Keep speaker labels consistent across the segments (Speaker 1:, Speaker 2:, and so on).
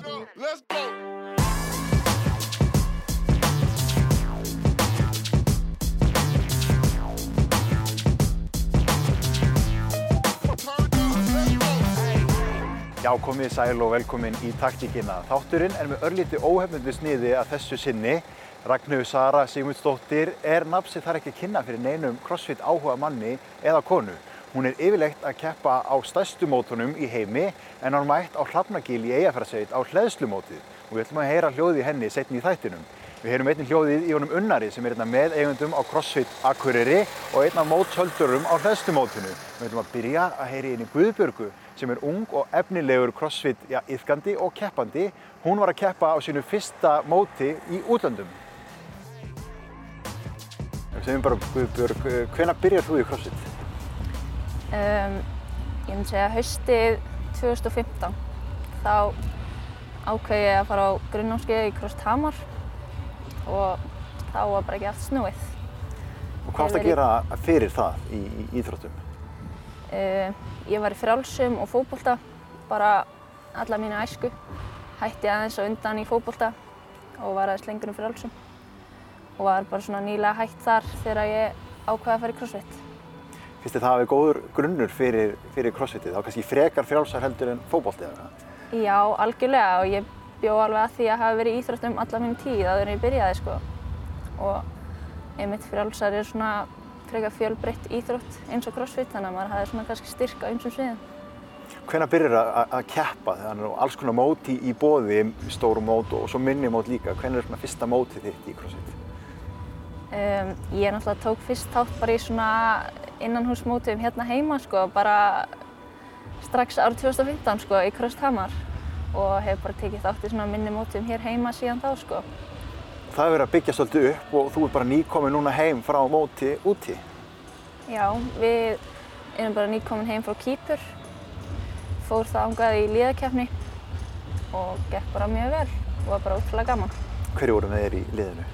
Speaker 1: Let's go.
Speaker 2: Já, komið sæl og velkomin í taktíkina. Þátturinn er með örlíti óhefnundu sniði að þessu sinni. Ragnhjóður Sara Sigmundsdóttir er nafnsið þar ekki að kynna fyrir neinum crossfit áhuga manni eða konu. Hún er yfirlegt að keppa á stærstu mótunum í heimi en hann mætt á Hrafnagil í Eyjafjörðsveit á hleðslumótið og við ætlum að heyra hljóði í henni setni í þættinum. Við heyrum einnig hljóðið í honum Unnari sem er einna með eigundum á CrossFit Akureyri og einn af mótshöldurum á hleðslumótinu. Við ætlum að byrja að heyri inn í Guðbjörgu sem er ung og efnilegur CrossFit ja, yfgandi og keppandi. Hún var að keppa á sínu fyrsta móti í útlöndum. Segjum bara Guðbjörg, hvenær byrjar þú í CrossFit?
Speaker 3: Um, ég myndi segja haustið 2015 þá ákveði ég að fara á grunnnámskeið í Krost Hamar og þá var bara ekki allt snúið.
Speaker 2: Og hvað varst að gera fyrir það í, í íþróttum?
Speaker 3: Uh, ég var í frjálsum og fótbolta bara alla mínu æsku. Hætti aðeins á undan í fótbolta og var aðeins lengur um frjálsum og var bara svona nýlega hætt þar þegar ég ákveði að fara í crossfit.
Speaker 2: Fyrst þið það hafi góður grunnur fyrir, fyrir crossfitið, þá kannski frekar frjálsar heldur en fótbolti eða hvað?
Speaker 3: Já, algjörlega og ég bjó alveg að því að hafa verið í íþróttum alla mín tíð áður en ég byrjaði sko. Og einmitt frjálsar er svona frekar fjölbreytt íþrótt eins og crossfit þannig að maður hafi svona kannski styrk á einsum sviðum.
Speaker 2: Hvenær byrjar að, að keppa? Þannig að alls konar móti í bóði, stóru mót og svo minni mót líka. Hvenær er svona fyrsta mótið þitt í crossfit?
Speaker 3: Um, ég náttúrulega tók fyrst þátt bara í svona innanhúsmótum hérna heima sko, bara strax árið 2015 sko, í Krost Hamar og hef bara tekið þátt í svona minni mótum hér heima síðan þá sko.
Speaker 2: Það hefur verið að byggja svolítið upp og þú er bara nýkomin núna heim frá móti úti.
Speaker 3: Já, við erum bara nýkomin heim frá Kýpur, fór það ángað í liðakefni og gekk bara mjög vel og var bara ótrúlega gaman.
Speaker 2: Hverju voru með þér í liðinu?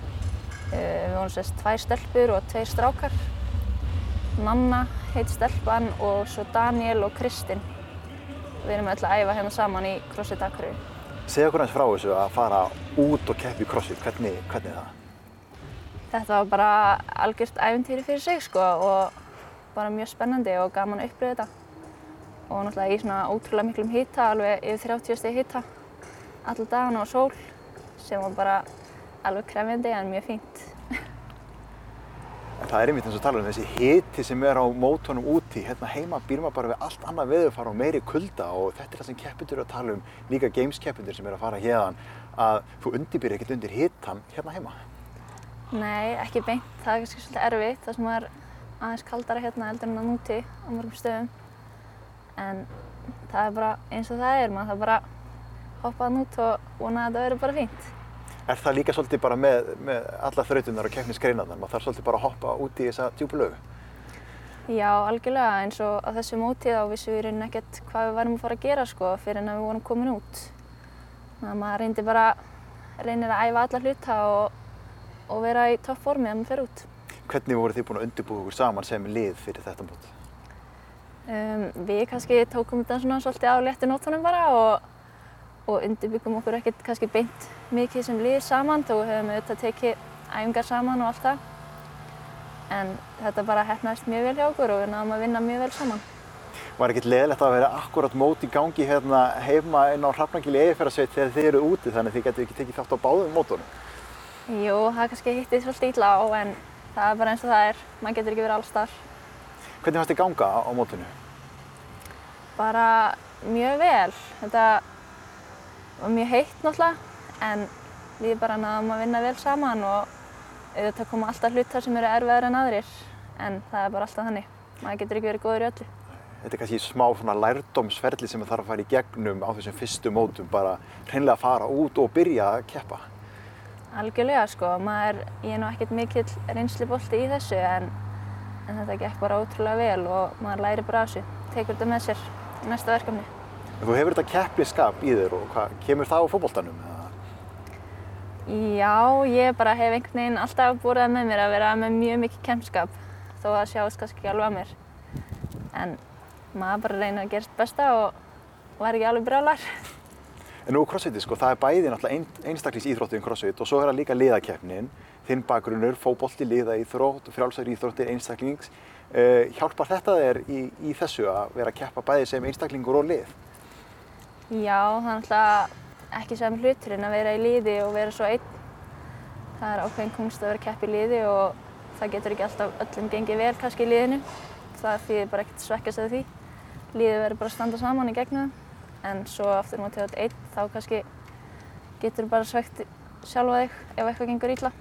Speaker 3: Uh, við vorum sérst tvær stelpur og tveir strákar. Nanna heit stelpan og svo Daniel og Kristinn. Við erum öll að æfa hérna saman í CrossFit Akureyri.
Speaker 2: Segja okkur eins frá þessu að fara út og keppi í CrossFit, hvernig, hvernig er það?
Speaker 3: Þetta var bara algjört æfintýri fyrir sig sko og bara mjög spennandi og gaman að upplifa þetta. Og náttúrulega í svona ótrúlega miklum hita, alveg yfir 30 steg hita, allar dagana og sól sem var bara alveg krefjandi en mjög fínt.
Speaker 2: Það er einmitt eins og tala um þessi hiti sem er á mótunum úti. Hérna heima býr maður bara við allt annað veðurfar og meiri kulda og þetta er það sem keppindur eru að tala um, líka games keppindur sem eru að fara hérðan, að þú undirbýr ekkert undir hitan hérna heima.
Speaker 3: Nei, ekki beint. Það er kannski svolítið erfitt þar sem er aðeins kaldara hérna eldur en að núti á mörgum stöðum. En það er bara eins og það er, maður þarf bara að hoppa að nút og vona að þetta verður bara fínt.
Speaker 2: Er það líka svolítið bara með, með alla þrautunar og keppnisgreinarnar? Maður þarf svolítið bara að hoppa út í þessa djúpu lögu?
Speaker 3: Já, algjörlega. eins og á þessu móti þá vissum við í rauninni ekkert hvað við varum að fara að gera sko fyrir en að við vorum komin út. Þannig að maður reyndi bara, reynir að æfa alla hluta og, og vera í topp formi að maður fer út.
Speaker 2: Hvernig voru þið búin að undirbúa ykkur saman sem lið fyrir þetta mót?
Speaker 3: Um, við kannski tókum þetta svona svolítið á léttu nótunum bara og, og undirbyggum okkur ekkert kannski beint mikið sem lið saman þó hefum við auðvitað tekið æfingar saman og allt það. En þetta bara hefnaðist mjög vel hjá okkur og við náðum að vinna mjög vel saman.
Speaker 2: Var ekkert leðilegt að vera akkurat mót í gangi hérna heima inn á Hrafnagili Eifjörðarsveit þegar þið eru úti þannig að þið getur ekki tekið þátt á báðum mótunum?
Speaker 3: Jú, það kannski hitti svolítið illa á en það er bara eins og það er. Maður getur ekki verið alls þar.
Speaker 2: Hvernig fannst þið ganga á, á mótunu?
Speaker 3: Bara mjög vel. Þetta var mjög heitt náttúrulega en við bara náðum að vinna vel saman og auðvitað koma alltaf hlutar sem eru erfiðar en aðrir en það er bara alltaf þannig. Maður getur ekki verið góður í öllu.
Speaker 2: Þetta er kannski smá svona lærdómsferli sem það þarf að fara í gegnum á þessum fyrstu mótum, bara hreinlega fara út og byrja að keppa.
Speaker 3: Algjörlega sko, maður, ég er nú ekkert mikill reynslibolti í þessu en, en þetta gekk bara ótrúlega vel og maður læri bara af þessu, tekur þetta með sér í næsta verkefni.
Speaker 2: Þú hefur þetta keppniskap í þér og hvað, kemur það á fótboltanum?
Speaker 3: Já, ég bara hef einhvern veginn alltaf búið með mér að vera með mjög mikið kempskap þó að það sjáist kannski ekki alveg að mér. En maður bara reynir að gera sitt besta og var ekki alveg brjálar.
Speaker 2: En nú crossfiti, sko, það er bæði náttúrulega ein, einstaklings íþróttin crossfit og svo er það líka liðakeppnin, þinn bakgrunnur, fóbolti, liða íþrótt, frjálsar íþróttir, einstaklings. Uh, hjálpar þetta þér í, í þessu að vera að keppa bæði sem einstaklingur og lið?
Speaker 3: Já, það er náttúrulega ekki sem hluturinn að vera í liði og vera svo einn. Það er ákveðin kunst að vera að keppa í liði og það getur ekki alltaf öllum gengið vel kannski í liðinu. Það þýðir bara ekkert svekkast af því. Liðið verður bara að standa saman í gegnum það en svo aftur á móti einn þá kannski getur bara svegt sjálfa þig ef eitthvað gengur ítla.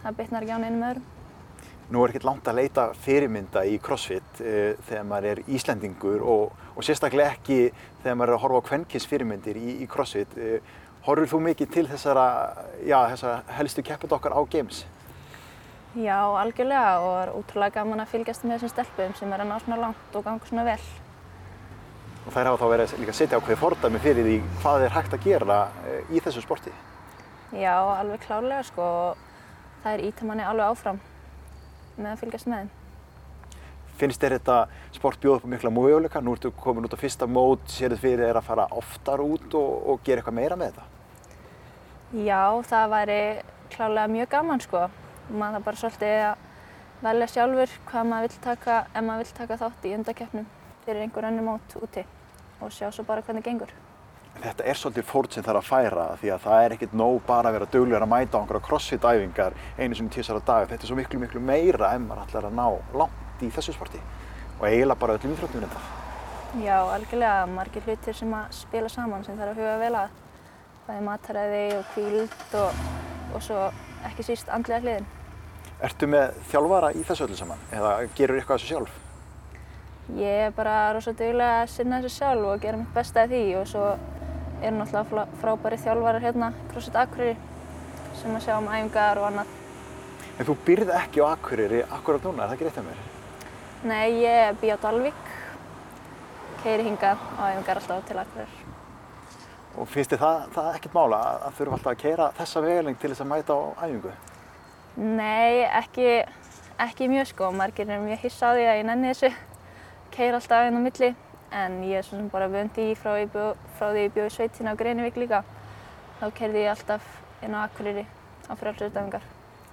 Speaker 3: Það bitnar ekki á neinum öðrum.
Speaker 2: Nú er ekkert langt að leita fyrirmynda í crossfit uh, þegar maður er Íslendingur og, og sérstaklega ekki þegar maður er að horfa á kvenkins fyrirmyndir í, í crossfit. Uh, horfur þú mikið til þessara, já, þessara helstu keppet okkar á Games?
Speaker 3: Já, algjörlega og það er útrúlega gaman að fylgjast með þessum stelpum sem er að ná svona langt og ganga svona vel.
Speaker 2: Og þær hafa þá verið líka að setja ákveði fordæmi fyrir því hvað er hægt að gera eh, í þessu sporti?
Speaker 3: Já, alveg klárlega sko. Það er íta manni alveg áfram með að fylgjast með þeim.
Speaker 2: Finnst þér þetta sport bjóð upp á mikla möguleika? Nú ertu komin út á fyrsta mót, sér þið fyrir þér að fara oftar út og, og gera eitthvað meira með þetta?
Speaker 3: Já, það væri klárlega mjög gaman sko. Maður það bara svolítið að velja sjálfur hvað maður vill taka, ef maður vill taka þátt í undakeppnum fyrir einhver önnu mót úti og sjá svo bara hvernig gengur.
Speaker 2: Þetta er svolítið fórn sem þarf að færa því að það er ekkert nóg bara að vera duglegar að mæta á einhverja crossfit-æfingar einu sem tísar á dag. Þetta er svo miklu, miklu meira ef maður ætlar að ná langt í þessu sporti og eiginlega bara öllum íþróttum þetta.
Speaker 3: Já, algjörlega margir hlutir sem að spila saman sem þarf að huga vel að. Það er mataræði og kvíld og, og svo ekki síst andlega hliðin.
Speaker 2: Ertu með þjálfara í þessu öllu saman eða gerur eitthvað þessu sjálf?
Speaker 3: Ég er bara rosalega duglega að sinna þessu sjálf og gera mitt besta í því og svo eru náttúrulega frábæri þjálfarar hérna, CrossFit Akureyri, sem að sjá um æfingar og annað.
Speaker 2: En þú byrði ekki á Akureyri akkurat núna, er það ekki rétt af mér?
Speaker 3: Nei, ég bý á Dalvík, keiri hingað á æfingar alltaf til Akureyri.
Speaker 2: Og finnst þið það, það ekkert mála að þurfa alltaf að keira þessa vegaling til þess að mæta á æfingu?
Speaker 3: Nei, ekki, ekki mjög sko. Margir er mjög hissa á því að ég nenni þessu keir alltaf inn á milli en ég er svona bara vöndi í frá, bjó, frá því ég bjóði sveitina á Greinivík líka. Þá keirði ég alltaf inn á Akureyri á frjálsöðudafingar.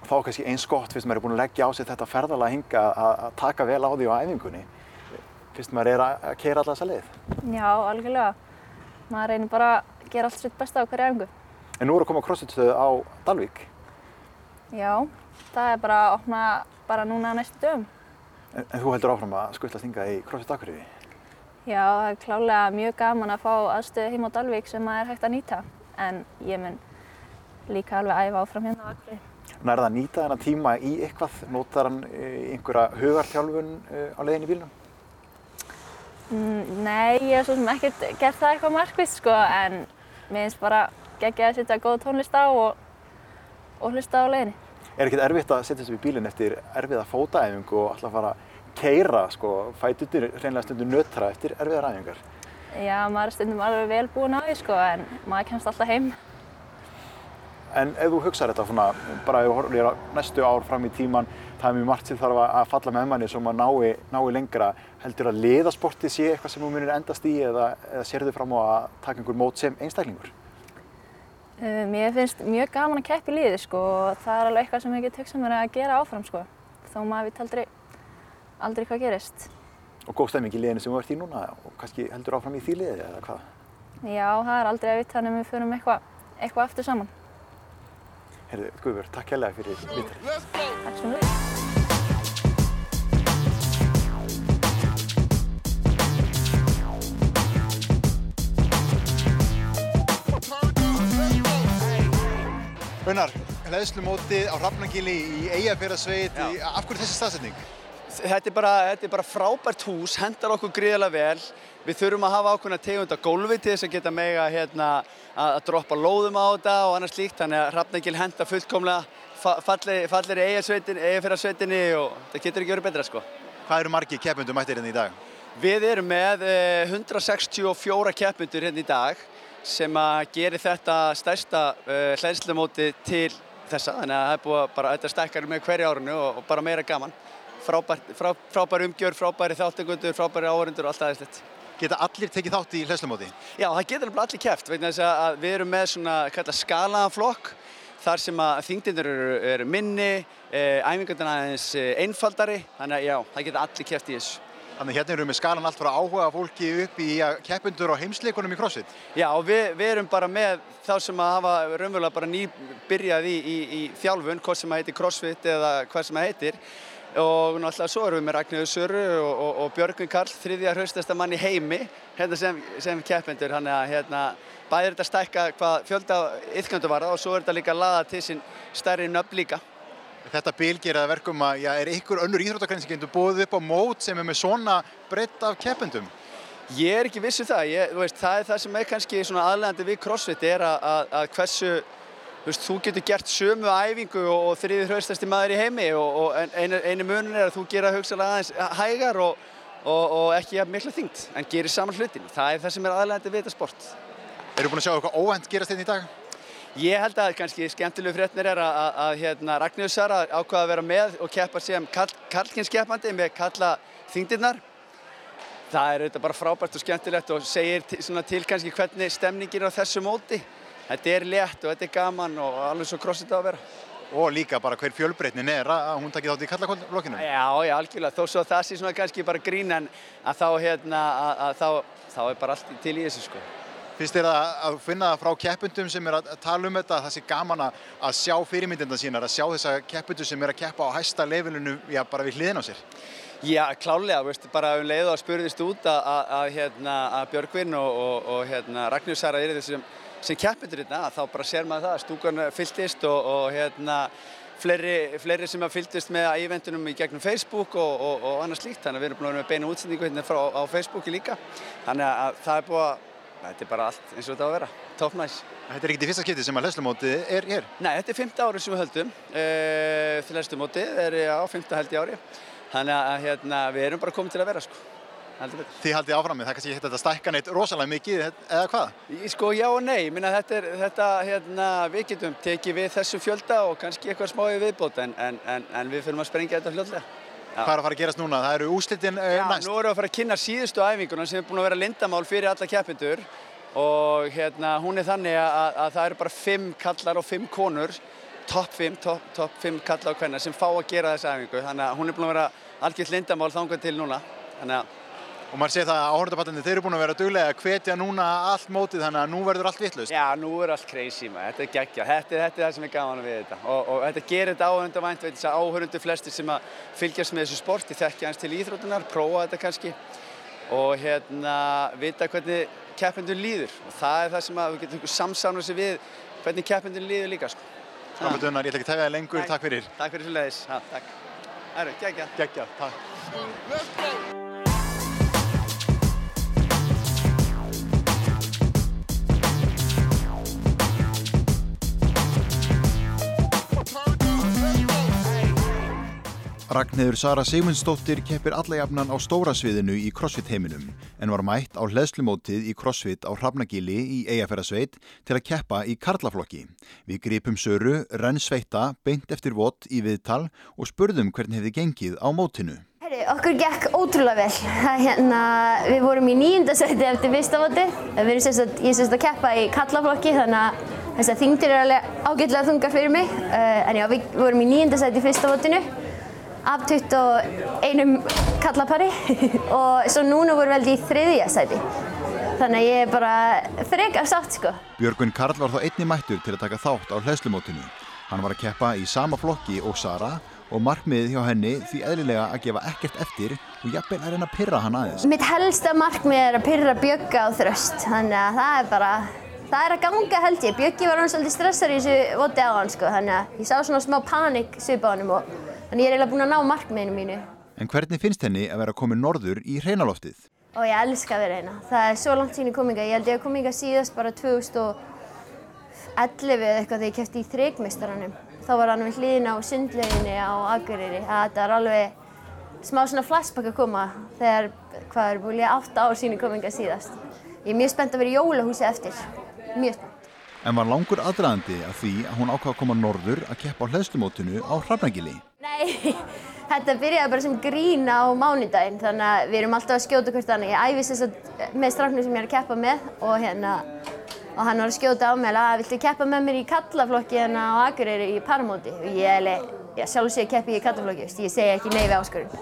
Speaker 2: Þá er kannski eins gott fyrst maður er búinn að leggja á sig þetta ferðalega hinga að taka vel á því á æfingunni. Fyrst maður er að keira alltaf þessa leið.
Speaker 3: Já, algjörlega. Maður reynir bara að gera allt sitt besta á hverju æfingu.
Speaker 2: En nú er að koma crossfitstöðu á Dalvík.
Speaker 3: Já, það er bara að opna bara núna næstu dögum.
Speaker 2: En, en þú heldur áfram að skuttla stinga í CrossFit Akureyri?
Speaker 3: Já, það er klálega mjög gaman að fá aðstöðu heim á Dalvík sem maður er hægt að nýta. En ég mun líka alveg æfa áfram hérna á Akureyri.
Speaker 2: Nærða að nýta þennan tíma í eitthvað? Notar hann í einhverja hugarþjálfun eh, á leiðin í bílunum?
Speaker 3: Mm, nei, ég hef svo sem ekkert gert það eitthvað markvist sko, en mér finnst bara geggja að setja góð tónlist á og, og hlusta á leiðinni.
Speaker 2: Er ekkert erfitt að setja þessu í bílinn eftir erfiða fótaæfingu og alltaf fara keira, sko, fætutir reynilega stundum nötra eftir erfiðar æfingar?
Speaker 3: Já, maður er stundum alveg vel búinn á því, sko, en maður kemst alltaf heim.
Speaker 2: En ef þú hugsaður þetta svona, bara ef þú horfir á næstu ár fram í tíman, það er mjög margt sem þarf að falla með manni sem að nái, nái lengra. Heldur að liðasporti sé eitthvað sem þú munir endast í eða, eða sér þau fram á að taka einhver mót sem einstaklingur?
Speaker 3: Mér finnst mjög gaman að keppa í liði sko og það er alveg eitthvað sem ég get hugsað mér að gera áfram sko þó maður veit aldrei, aldrei hvað gerist.
Speaker 2: Og góð stemming í liðinu sem þú ert í núna og kannski heldur áfram í því liði eða hvað?
Speaker 3: Já, það er aldrei að vita þannig að við förum eitthvað eitthva aftur saman.
Speaker 2: Herðu, Guðbjörg, takk kærlega fyrir vitur.
Speaker 3: Takk svo mjög.
Speaker 2: Gunnar, leðslumótið á Hrafnagili í Eyjafjörðarsveit, af hverju þessi staðsetning?
Speaker 1: Þetta er, bara, þetta er bara frábært hús, hendar okkur gríðilega vel. Við þurfum að hafa ákveðna tegund á gólfi til þess að geta mega hérna, að, droppa lóðum á þetta og annars líkt. Þannig að Hrafnagil hendar fullkomlega fallir, fallir í Eyjafjörðarsveitinni og það getur ekki verið betra sko.
Speaker 2: Hvað eru margi keppmyndur mættir hérna í dag?
Speaker 1: Við erum með 164 keppmyndur hérna í dag sem að gera þetta stærsta uh, hlæðslumóti til þessa þannig að það er búið að bara þetta stekkar með hverja árunu og, og bara meira gaman frábær, frá, frábær umgjör, frábæri þáttengundur, frábæri áhörundur og allt aðeinslegt
Speaker 2: geta allir tekið þátt í hlæslumóti?
Speaker 1: Já, það getur alveg allir kæft við erum með svona kalla skalaðan flokk þar sem að þingdinir eru, eru minni, eh, æfingarnir aðeins eh, einfaldari, þannig að já, það getur allir kæft í þessu.
Speaker 2: Þannig hérna erum við skalan allt frá áhuga fólki upp í keppundur á heimsleikunum í CrossFit.
Speaker 1: Já, við, við erum bara með þá sem að hafa raunverulega bara ný byrjað í, í, í þjálfun, hvort sem að heitir CrossFit eða hvað sem að heitir. Og náttúrulega svo erum við með Ragnhjóður Söru og, og, og Björgvin Karl, þriðja hraustasta mann í heimi, hérna sem, sem keppendur. Þannig að hérna, bæðir þetta stækka hvað fjölda yfkjöndu var og svo er þetta líka að laða til sín stærri nöfn líka.
Speaker 2: Þetta bil gerir það verkum að já, er ykkur önnur íþróttakræn sem getur búið upp á mót sem er með svona breytt af keppendum?
Speaker 1: Ég er ekki vissu um það. Ég, veist, það er það sem er kannski aðlegandi við CrossFit er að, að, að hversu þú, veist, þú getur gert sömu æfingu og, og þriðið hraustasti maður í heimi og, og einu, einu munin er að þú gera hugsalega aðeins hægar og, og ekki að mikla þyngt en gerir saman hlutin. Það er það sem er aðlegandi við þetta sport.
Speaker 2: Eru búin að sjá eitthvað óvænt gerast hérna í dag?
Speaker 1: Ég held að kannski skemmtilegu frétnir er að, að, að hérna, Ragnhjóður Sara ákvaða að vera með og keppa sem kall, kallkynnskeppandi með kalla þingdirnar. Það er auðvitað bara frábært og skemmtilegt og segir til, til kannski hvernig stemningir á þessu móti. Þetta er létt og þetta er gaman og alveg svo crossið það að vera.
Speaker 2: Og líka bara hver fjölbreytnin er að hún takir þátt í kallaklokkinu.
Speaker 1: Já, já, algjörlega. Þó svo það sé svona kannski bara grín en að þá, hérna, að, þá, þá er bara allt til í þessu sko.
Speaker 2: Finnst þér að finna það frá keppundum sem er að tala um þetta, það sé gaman að sjá fyrirmyndinda sínar, að sjá þessa keppundum sem er að keppa á hæsta levelinu, já, bara við hliðin á sér?
Speaker 1: Já, klálega, veist, bara um leið og að spurðist út að, að, að, hérna, að Björgvin og, og, og hérna, Ragnhjóð Sara er þessum sem keppundur hérna, þá bara sér maður það, stúkan fylltist og, og hérna, fleiri, fleiri sem að fylltist með eventunum í gegnum Facebook og annars líkt, þannig að við erum búin að vera með beina útsendingu hérna frá, á Facebooki líka, þannig að það er búin að Þetta er bara allt eins og þetta á að vera, top nice.
Speaker 2: Þetta er ekkert í fyrsta skipti sem að hlæslumótið er hér?
Speaker 1: Nei, þetta er fymta árið sem við höldum. Uh, hlæslumótið er á fymta held í ári. Þannig að hérna, við erum bara komið til að vera sko.
Speaker 2: Þið haldið áframið, það kannski hitt þetta stækka neitt rosalega mikið eða hvað?
Speaker 1: Sko já og nei, minna þetta er, þetta, hérna, við getum tekið við þessu fjölda og kannski eitthvað smáið viðbót en, en, en, en við fyrir að sprengja þetta fljóðlega.
Speaker 2: Hvað er að fara að gerast núna? Það eru úslitin uh,
Speaker 1: Já,
Speaker 2: næst.
Speaker 1: Já, nú erum við að fara að kynna síðustu æfinguna sem er búin að vera lindamál fyrir alla keppindur og hérna, hún er þannig að, að það eru bara fimm kallar og fimm konur, topp fimm, topp top fimm kallar og hvenna sem fá að gera þessa æfingu. Þannig að hún er búin að vera algjört lindamál þangað til núna. Þannig að
Speaker 2: Og maður sé það að áhörðaballandi, þeir eru búin að vera duglega að hvetja núna allt mótið þannig að nú verður allt vittlust.
Speaker 1: Já, nú er allt crazy maður, þetta er geggja, þetta, þetta er það sem er gaman við þetta. Og, og þetta gerir þetta áhörðavænt, veit þess að áhörðundu flestir sem að fylgjast með þessu sporti þekkja hans til íþrótunar, prófa þetta kannski. Og hérna vita hvernig keppendun líður. Og það er það sem að við getum samsána sér við hvernig keppendun líður líka sko.
Speaker 2: Skapatunar, ég ætla ekki að tefja það lengur, takk. Fyrir.
Speaker 1: Takk fyrir
Speaker 2: Ragnhildur Sara Sigmundsdóttir keppir allajafnan á stóra sviðinu í CrossFit heiminum en var mætt á hleðslumótið í CrossFit á Hrafnagili í Eyjafærasveit til að keppa í karlaflokki. Við gripum Söru, renn sveita, beint eftir vott í viðtal og spurðum hvernig hefði gengið á mótinu.
Speaker 4: Herri, okkur gekk ótrúlega vel. Hérna, við vorum í nýjundasæti eftir fyrsta voti. Við erum sérst sérst að keppa í kallaflokki þannig að þingdir er alveg ágætlega þungar fyrir mig. Uh, en já, við vorum í nýjundasæti í fyrsta votinu af 21 kallapari og svo núna vorum við held í þriðja sæti. Þannig að ég er bara frekar sátt sko.
Speaker 2: Björgun Karl var þá einni mættur til að taka þátt á hlæslumótinu. Hann var að keppa í sama flokki og Sara og markmiðið hjá henni því eðlilega að gefa ekkert eftir og jafnvel að reyna að pyrra hann aðeins.
Speaker 4: Mitt helsta markmið er að pyrra Bjögga á þröst, þannig að það er bara, það er að ganga held ég. Bjöggi var hann svolítið stressar í þessu voti á hann sko, þannig að ég sá svona smá panik svip á hann og þannig ég er eiginlega búin að ná markmiðinu mínu.
Speaker 2: En hvernig finnst henni að vera komin norður í hreinaloftið?
Speaker 4: Og ég elska að vera hérna. Það er svo langt sín í kominga. Ég held ég að kominga síðast bara 2011 eða eitthvað þegar ég kæfti í þrygmistaranum. Þá var hann við hliðina á sundleginni á Akureyri. Þetta var alveg smá svona flashback að koma þegar hvað er búin ég átta ár sín í kominga síðast. Ég er mjög spennt að vera í jólahúsi eftir. Mjög spennt.
Speaker 2: En var langur aðdraðandi að því að hún ákvaða að koma norður að keppa á hlæðslumótinu á Hrafnagili?
Speaker 4: Nei, þetta byrjaði bara sem grín á mánudaginn þannig að við erum alltaf að skjóta hvert annað. Ég æfi þess að með strafnum sem ég er að keppa með og hérna og hann var að skjóta á mig að viltu keppa með mér í kallaflokki hérna á Akureyri í paramóti og ég er alveg sjálf og sé að keppi í kallaflokki, ég segi ekki nei við áskorun.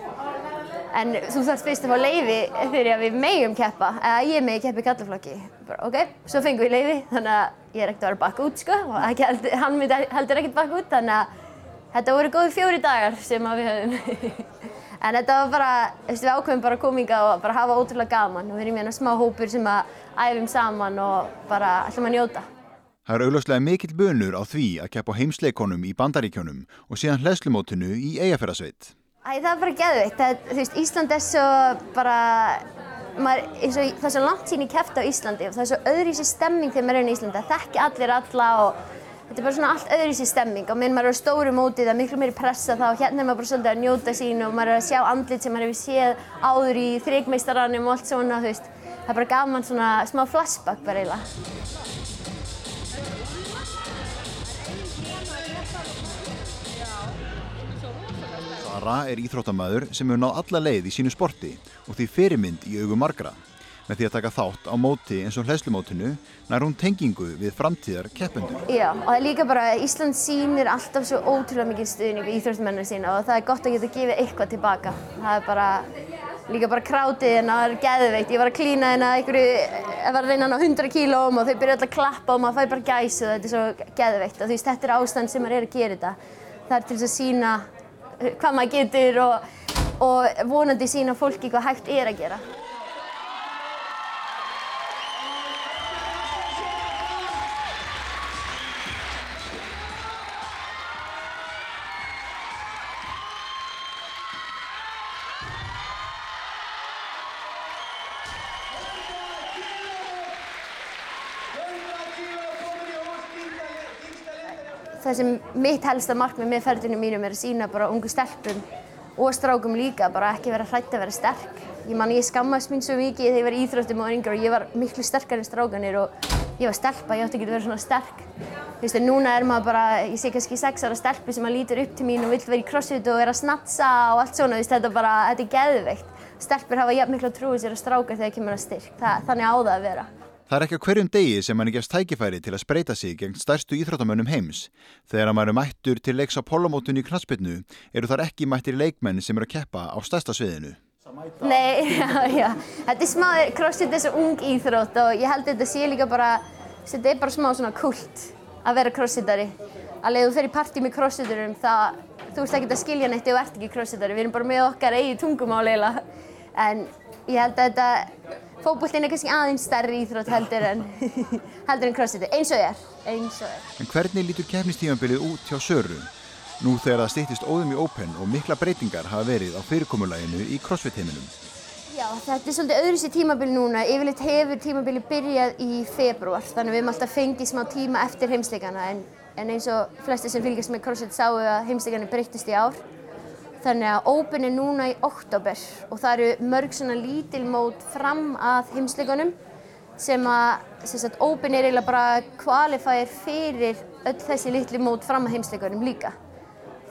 Speaker 4: En þú þarfst fyrst að fá leiði fyrir að við megum keppa, eða ég megi keppa í kallaflokki. Ok, svo fengum við leiði þannig að ég er ekkert að vera bakk út sko og hann heldur ekkert bakk út þannig að Þetta voru góði fjóri dagar sem við höfum. en þetta var bara, við ákveðum bara kominga og bara hafa ótrúlega gaman og við erum hérna smá hópur sem að æfum saman og bara ætlum að njóta.
Speaker 2: Það er augljóslega mikill bönur á því að keppa heimsleikonum í bandaríkjónum og síðan hlæslumótinu í eigafærasveit.
Speaker 4: Æ, það er bara geðvikt. Þú veist, Ísland er svo bara, maður, og það er svo langt sín í kæft á Íslandi og það er svo öðru í sér stemming þegar maður er í Íslandi. Það þekki allir alla og Þetta er bara svona allt öðru sér stemming og minn maður er á stóru móti það er miklu meiri pressa þá hérna er maður bara svolítið að njóta sín og maður er að sjá andlit sem maður hefur séð áður í þrygmeistaranum og allt svona þú veist. Það er bara gaman svona smá flashback bara eiginlega.
Speaker 2: Sara er íþróttamæður sem hefur náð alla leið í sínu sporti og því fyrirmynd í augum margra. Með því að taka þátt á móti eins og hlæslumótinu nær hún tengingu við framtíðar keppendur.
Speaker 4: Já, og það er líka bara að Ísland sýnir alltaf svo ótrúlega mikið stuðning í íþróttumenninu sína og það er gott að geta gefið eitthvað tilbaka. Það er bara, líka bara krátið hérna, það er geðveikt. Ég var að klína hérna einhverju, ég var að reyna hann á 100 kílóm og þau byrja alltaf að klappa og maður fæ bara gæs og þetta er svo geðveikt. Og þú veist, þetta er ástand sem maður er að gera þetta. Það er til og vonandi sína fólki hvað hægt er að gera. Það sem mitt helsta markmið með ferðinu mínum er að sína bara ungu stelpum og strákum líka bara ekki vera hrætt að vera sterk. Ég man ég skammast mín svo mikið þegar ég var íþróttum og yngre og ég var miklu sterkar en strákanir og ég var stelpa, ég átti ekki að vera svona sterk. Þú veist, núna er maður bara, ég sé kannski sex ára stelpu sem maður lítur upp til mín og vill vera í crossfit og vera að snatsa og allt svona, þú veist, þetta er bara, þetta er geðveikt. Stelpur hafa jafn miklu að trúi sér að stráka þegar kemur að styrk, það, þannig á það að vera.
Speaker 2: Það er ekki á hverjum degi sem manni gefst tækifæri til að spreita sig gegn stærstu íþróttamönnum heims. Þegar maður er mættur til leiks á polomótunni í knastbyrnu eru þar ekki mættir leikmenn sem eru að keppa á stærsta sviðinu.
Speaker 4: Nei, já, já. Þetta er smá, crossfit er svo ung íþrótt og ég held þetta sé líka bara, þetta er bara smá svona kult að vera crossfitari. Alveg þú fer í partí með crossfiturum, það, þú ert ekki að skilja neitt ef þú ert ekki crossfitari. Við erum bara með okkar eigi tungumál eiginlega. En ég held að þetta fókbóltinn er kannski aðeins stærri íþrótt heldur en, heldur en crossfiti, eins og er, eins og er.
Speaker 2: En hvernig lítur kefnistímanbilið út hjá Söru? Nú þegar það stýttist óðum í Open og mikla breytingar hafa verið á fyrirkomulæginu í crossfit-heiminum.
Speaker 4: Já, þetta er svolítið öðru sér tímabili núna. Yfirleitt hefur tímabili byrjað í februar, þannig við höfum alltaf fengið smá tíma eftir heimsleikana en, en eins og flesti sem fylgjast með crossfit sáu að heimsleikana breyttist í ár. Þannig að Open er núna í oktober og það eru mörg svona lítil mót fram að heimsleikunum sem að sem sagt, Open er eiginlega bara kvalifæðir fyrir öll þessi litli mót fram að heimsleikunum líka.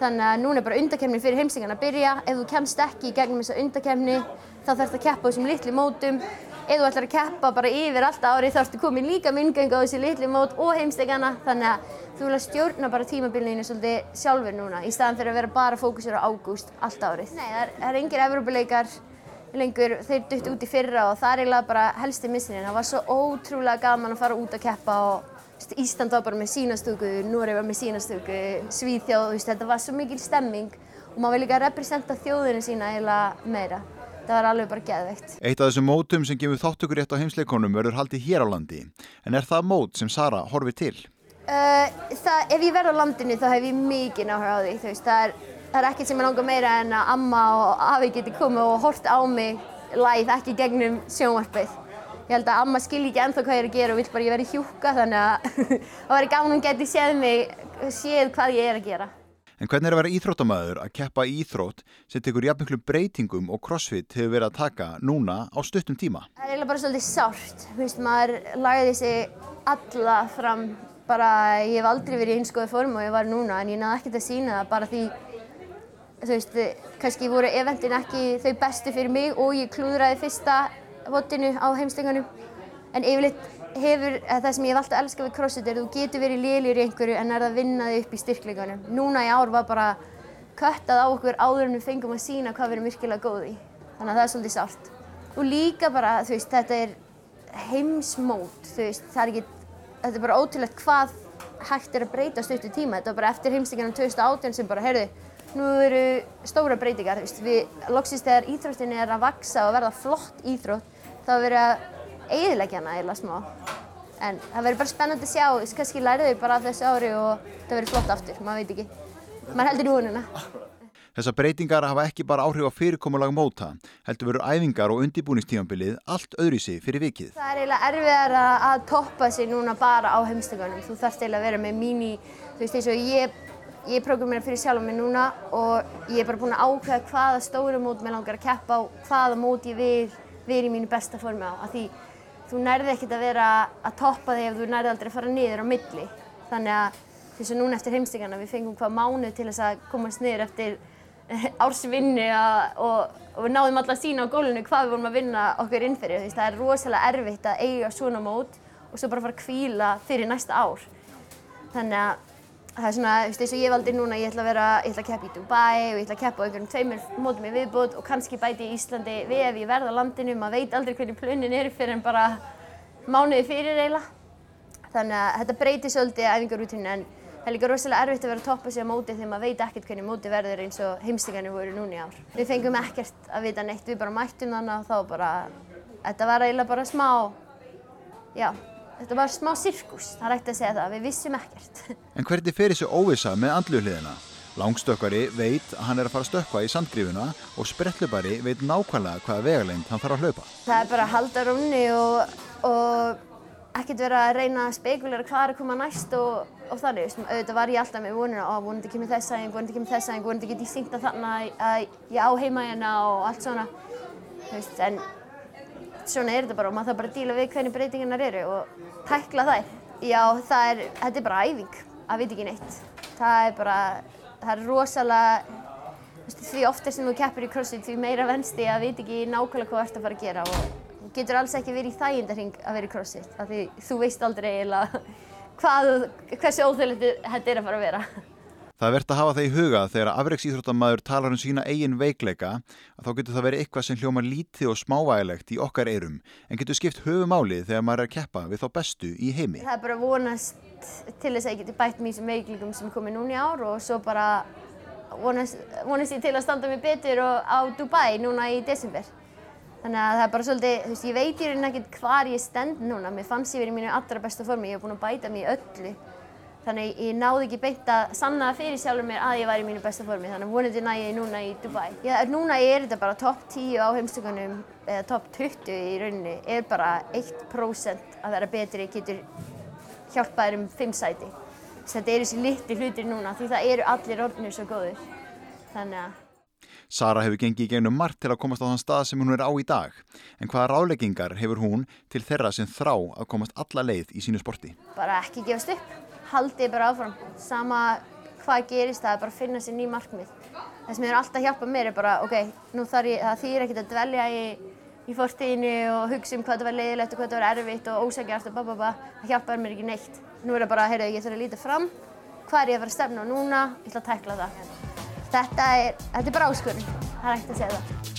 Speaker 4: Þannig að núna er bara undakefni fyrir heimsleikan að byrja. Ef þú kemst ekki í gegnum þessa undakefni þá þarf það að keppa á þessum litli mótum ef þú ætlar að keppa bara yfir alltaf árið þá ertu komin líka myndgöngu á þessi litli mót og heimstegana þannig að þú vil að stjórna bara tímabilinu svolítið sjálfur núna í staðan fyrir að vera bara fókusur á ágúst allt árið. Nei, það er, er engir Evrópuleikar lengur, þeir dutt út í fyrra og það er eiginlega bara helsti missininn. Það var svo ótrúlega gaman að fara út að keppa og Ísland var bara með sínastöku, Noreg var með sínastöku, Svíþjóð, þetta var svo mikil stemming og maður vil líka representa þjóðinu sína eiginlega meira það var alveg bara geðveikt.
Speaker 2: Eitt af þessum mótum sem gefur þáttökur rétt á heimsleikonum verður haldið hér á landi. En er það mót sem Sara horfið til?
Speaker 4: Uh, það, ef ég verð á landinu þá hef ég mikið náttúrulega á því. Veist, það, er, það er ekkert sem ég langar meira en að amma og afi geti komið og hort á mig live, ekki gegnum sjónvarpið. Ég held að amma skilji ekki ennþá hvað ég er að gera og vil bara ég verði hjúka þannig að það væri gaman að geti séð mig, séð hvað ég er að gera.
Speaker 2: En hvernig er að vera íþróttamæður að keppa í íþrótt sem tekur jafnmiklu breytingum og crossfit hefur verið að taka núna á stuttum tíma?
Speaker 4: Það er eiginlega bara svolítið sárt. Þú veist, maður lagði sig alla fram. Bara, ég hef aldrei verið í einskoði form og ég var núna en ég náði ekkert að sína það bara því þú veist, kannski voru eventin ekki þau bestu fyrir mig og ég klúðraði fyrsta votinu á heimstingunum. En yfirleitt hefur, það sem ég hef alltaf elskað við crossfit er að þú getur verið lélir í einhverju en er að vinna þig upp í styrklingunum. Núna í ár var bara köttað á okkur áður en við fengum að sína hvað við erum virkilega góð í. Þannig að það er svolítið sált. Og líka bara, þú veist, þetta er heimsmót, þú veist, það er ekki, þetta er bara ótrúlegt hvað hægt er að breyta stuttu tíma. Þetta var bara eftir heimstingunum 2018 sem bara, heyrðu, nú eru stóra breytingar, þú veist, við loksist þegar íþróttinni er að vaksa og verða flott íþrótt, þá verður að eiginleggja hana eða smá. En það verður bara spennandi að sjá, kannski lærið þau bara af þessu ári og það verður flott aftur, maður veit ekki. Maður heldur í vonuna.
Speaker 2: Þessar breytingar hafa ekki bara áhrif á fyrirkomulag móta, heldur verður æfingar og undibúningstímanbilið allt öðru sig fyrir vikið.
Speaker 4: Það er eiginlega erfiðar að, toppa sig núna bara á heimstökunum. Þú þarfst eiginlega að vera með míní, þú veist eins og ég, ég programmera fyrir sjálf mig núna og ég er bara búin að ákveða hvaða stóru mót mér langar að keppa á, hvaða mót ég vil vera í mínu besta formi á. Þú nærði ekkert að vera að toppa þig ef þú nærði aldrei að fara niður á milli. Þannig að þess að núna eftir heimstökjana við fengum hvað mánuð til þess að komast niður eftir ársvinni og, og við náðum alltaf að sína á gólunni hvað við vorum að vinna okkur inn fyrir. Það er rosalega erfitt að eiga svona mót og svo bara fara að kvíla fyrir næsta ár. Þannig að það er svona, þú veist, eins og ég valdi núna, ég ætla að vera, ég ætla að keppa í Dubai og ég ætla að keppa á einhverjum tveimur mótum í viðbútt og kannski bæti í Íslandi við ef ég verða á landinu, maður veit aldrei hvernig plunin er fyrir en bara mánuði fyrir eiginlega. Þannig að þetta breytir svolítið æfingarútinu en það er líka rosalega erfitt að vera að toppa sig á móti þegar maður veit ekkert hvernig móti verður eins og heimstingarnir voru núna í ár. Við fengum ekkert að vita neitt, við bara mættum þannig og þá bara, þetta var eiginlega bara smá, já, þetta var smá sirkus, það er ekkert að segja það, við vissum ekkert.
Speaker 2: En hvernig fer þessi óvisa með andluhliðina? Langstökkari veit að hann er að fara að stökkva í sandgrífuna og sprettlubari veit nákvæmlega hvaða vegalengd hann þarf að hlaupa.
Speaker 4: Það er bara að halda rúmni og, og ekkert vera að reyna að spekulera hvað er að koma næst og, og þannig. Auðvitað var ég alltaf með vonuna og vonandi kemur þess aðeins, vonandi kemur þess aðeins, vonandi get ég syngt að þarna að ég á heima hérna og allt svona. Veist, en svona er þetta bara og maður þarf bara að díla við hvernig breytingarnar eru og tækla þær. Já, það er, þetta er bara æfing, að veit ekki neitt. Það er bara, það er rosalega, því ofta sem þú keppir í crossfit því meira vensti að veit ekki nákvæmlega hvað þú ert að fara að gera og þú getur alls ekki verið í þægindarhing að vera í crossfit af því þú veist aldrei eiginlega hvað, hversu óþjóðilegt þetta er að fara að vera.
Speaker 2: Það er verðt að hafa það í huga þegar afreiksýþróttamaður talar um sína eigin veikleika að þá getur það verið eitthvað sem hljómar lítið og smávægilegt í okkar eirum en getur skipt höfumálið þegar maður er að keppa við þá bestu í heimi.
Speaker 4: Það er bara vonast til þess að ég geti bætt mér sem veikleikum sem komið núna í ár og svo bara vonast, vonast ég til að standa mig betur á Dubai núna í desember. Þannig að það er bara svolítið, þú veist, ég veit í rauninni ekkert hvar ég stend núna. Mér fannst ég verið mínu allra besta formi, ég hef búin að bæta í öllu. Þannig ég náði ekki beint að sanna fyrir sjálfur mér að ég var í mínu besta formi. Þannig vonandi næ ég núna í Dubai. Já, núna er þetta bara topp 10 á heimstökunum, eða topp 20 í rauninni, er bara 1% að vera betri, getur hjálpað þér um 5 sæti. Þetta eru þessi litli hlutir núna, því það eru allir orðnir svo góður. Þannig að
Speaker 2: Sara hefur gengið í gegnum margt til að komast á þann stað sem hún er á í dag. En hvaða ráleggingar hefur hún til þeirra sem þrá að komast alla leið í sínu sporti?
Speaker 4: Bara ekki gefast upp. Haldið bara áfram. Sama hvað gerist það bara finna sér ný markmið. Það sem er alltaf hjálpað mér er bara, ok, nú þarf ég, það þýr ekkert að dvelja í, í fortíðinu og hugsa um hvað það var leiðilegt og hvað það var erfitt og ósækjast og bababa. Það hjálpaði mér ekki neitt. Nú er það bara, heyrðu, ég þarf að líta fram. Hvað er ég að fara að stefna á núna? Ég ætla að tækla það. Þetta er, þetta er bara áskurinn, það er ekkert að segja það.